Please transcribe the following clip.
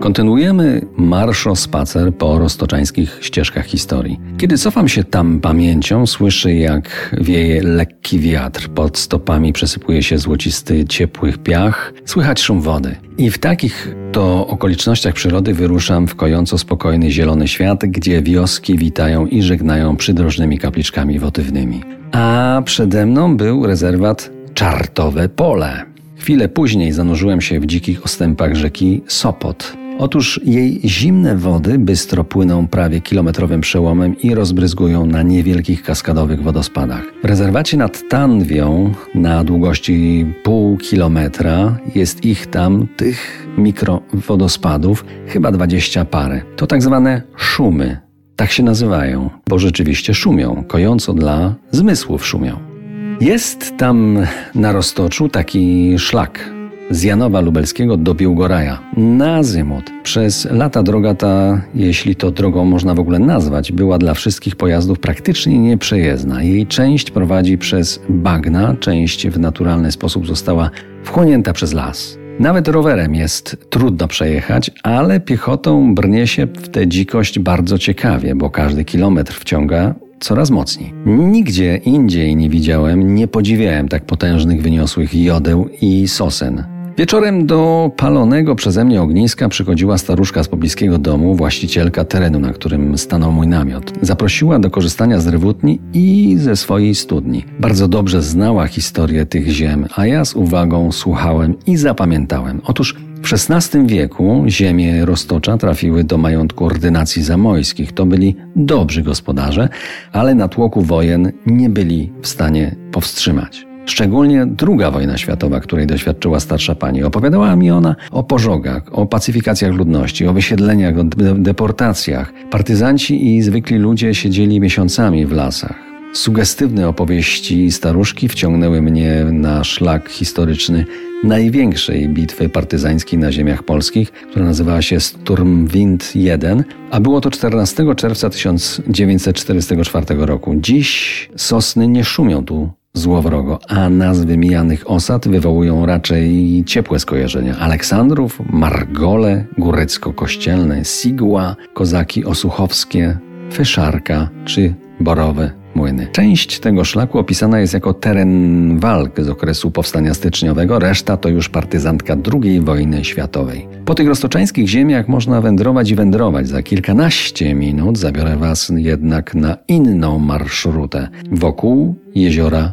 Kontynuujemy marszo-spacer po roztoczańskich ścieżkach historii. Kiedy cofam się tam pamięcią, słyszę jak wieje lekki wiatr, pod stopami przesypuje się złocisty, ciepły piach, słychać szum wody. I w takich to okolicznościach przyrody wyruszam w kojąco spokojny zielony świat, gdzie wioski witają i żegnają przydrożnymi kapliczkami wotywnymi. A przede mną był rezerwat Czartowe Pole. Chwilę później zanurzyłem się w dzikich ostępach rzeki Sopot. Otóż jej zimne wody bystro płyną prawie kilometrowym przełomem i rozbryzgują na niewielkich kaskadowych wodospadach. W rezerwacie nad Tanwią na długości pół kilometra jest ich tam, tych mikrowodospadów, chyba dwadzieścia parę. To tak zwane szumy. Tak się nazywają, bo rzeczywiście szumią, kojąco dla zmysłów szumią. Jest tam na roztoczu taki szlak z Janowa Lubelskiego do Biłgoraja na. Przez lata droga ta, jeśli to drogą można w ogóle nazwać, była dla wszystkich pojazdów praktycznie nieprzejezdna. Jej część prowadzi przez bagna, część w naturalny sposób została wchłonięta przez las. Nawet rowerem jest trudno przejechać, ale piechotą brnie się w tę dzikość bardzo ciekawie, bo każdy kilometr wciąga coraz mocniej. Nigdzie indziej nie widziałem, nie podziwiałem tak potężnych, wyniosłych jodeł i sosen. Wieczorem do palonego przeze mnie ogniska przychodziła staruszka z pobliskiego domu, właścicielka terenu, na którym stanął mój namiot. Zaprosiła do korzystania z rywutni i ze swojej studni. Bardzo dobrze znała historię tych ziem, a ja z uwagą słuchałem i zapamiętałem. Otóż w XVI wieku ziemie Roztocza trafiły do majątku ordynacji zamojskich. To byli dobrzy gospodarze, ale na tłoku wojen nie byli w stanie powstrzymać. Szczególnie druga wojna światowa, której doświadczyła starsza pani. Opowiadała mi ona o pożogach, o pacyfikacjach ludności, o wysiedleniach, o deportacjach. Partyzanci i zwykli ludzie siedzieli miesiącami w lasach. Sugestywne opowieści staruszki wciągnęły mnie na szlak historyczny największej bitwy partyzańskiej na ziemiach polskich, która nazywała się Sturmwind I, a było to 14 czerwca 1944 roku. Dziś sosny nie szumią tu złowrogo, a nazwy mijanych osad wywołują raczej ciepłe skojarzenia. Aleksandrów, Margole, Górecko-Kościelne, Sigła, Kozaki Osuchowskie, Fyszarka czy Borowe Młyny. Część tego szlaku opisana jest jako teren walk z okresu powstania styczniowego, reszta to już partyzantka II wojny światowej. Po tych roztoczańskich ziemiach można wędrować i wędrować. Za kilkanaście minut zabiorę Was jednak na inną marszrutę wokół jeziora